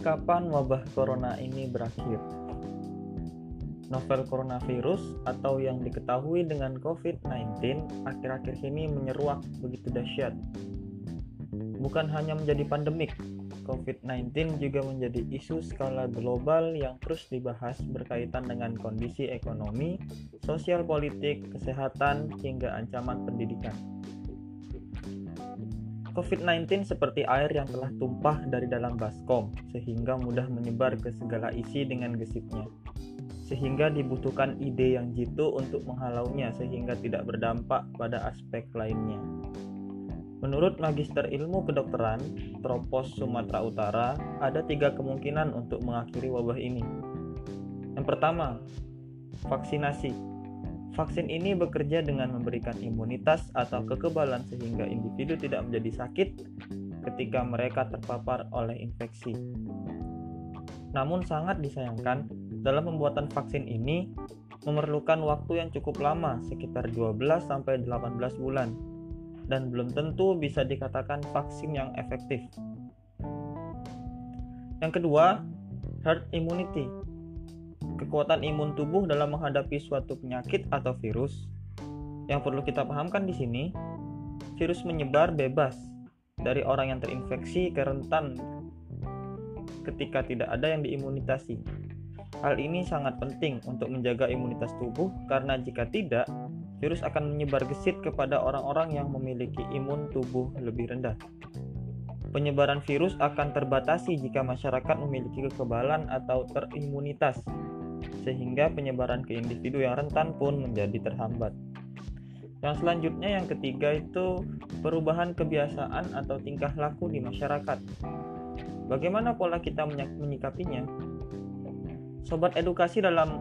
kapan wabah corona ini berakhir? Novel coronavirus atau yang diketahui dengan COVID-19 akhir-akhir ini menyeruak begitu dahsyat. Bukan hanya menjadi pandemik, COVID-19 juga menjadi isu skala global yang terus dibahas berkaitan dengan kondisi ekonomi, sosial politik, kesehatan, hingga ancaman pendidikan. COVID-19 seperti air yang telah tumpah dari dalam baskom, sehingga mudah menyebar ke segala isi dengan gesitnya. Sehingga dibutuhkan ide yang jitu untuk menghalaunya sehingga tidak berdampak pada aspek lainnya. Menurut Magister Ilmu Kedokteran, Tropos Sumatera Utara, ada tiga kemungkinan untuk mengakhiri wabah ini. Yang pertama, vaksinasi Vaksin ini bekerja dengan memberikan imunitas atau kekebalan sehingga individu tidak menjadi sakit ketika mereka terpapar oleh infeksi. Namun sangat disayangkan, dalam pembuatan vaksin ini memerlukan waktu yang cukup lama, sekitar 12 sampai 18 bulan, dan belum tentu bisa dikatakan vaksin yang efektif. Yang kedua, herd immunity kekuatan imun tubuh dalam menghadapi suatu penyakit atau virus. Yang perlu kita pahamkan di sini, virus menyebar bebas dari orang yang terinfeksi ke rentan ketika tidak ada yang diimunitasi. Hal ini sangat penting untuk menjaga imunitas tubuh karena jika tidak, virus akan menyebar gesit kepada orang-orang yang memiliki imun tubuh lebih rendah. Penyebaran virus akan terbatasi jika masyarakat memiliki kekebalan atau terimunitas sehingga penyebaran ke individu yang rentan pun menjadi terhambat. Yang selanjutnya yang ketiga itu perubahan kebiasaan atau tingkah laku di masyarakat. Bagaimana pola kita menyikapinya? Sobat edukasi dalam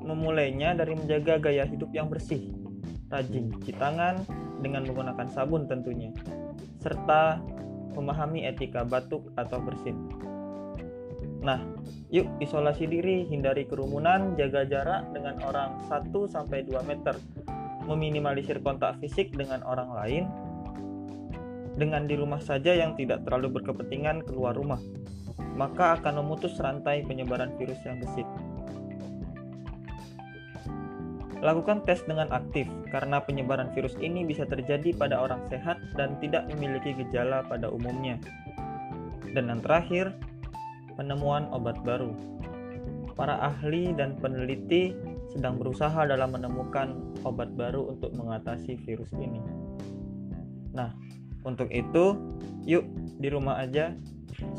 memulainya dari menjaga gaya hidup yang bersih, rajin cuci tangan dengan menggunakan sabun tentunya, serta memahami etika batuk atau bersin. Nah, yuk isolasi diri, hindari kerumunan, jaga jarak dengan orang 1 sampai 2 meter. Meminimalisir kontak fisik dengan orang lain dengan di rumah saja yang tidak terlalu berkepentingan keluar rumah. Maka akan memutus rantai penyebaran virus yang gesit. Lakukan tes dengan aktif karena penyebaran virus ini bisa terjadi pada orang sehat dan tidak memiliki gejala pada umumnya. Dan yang terakhir, penemuan obat baru. Para ahli dan peneliti sedang berusaha dalam menemukan obat baru untuk mengatasi virus ini. Nah, untuk itu, yuk di rumah aja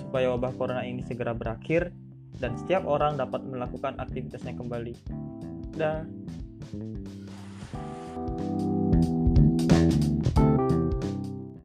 supaya wabah corona ini segera berakhir dan setiap orang dapat melakukan aktivitasnya kembali. Dah.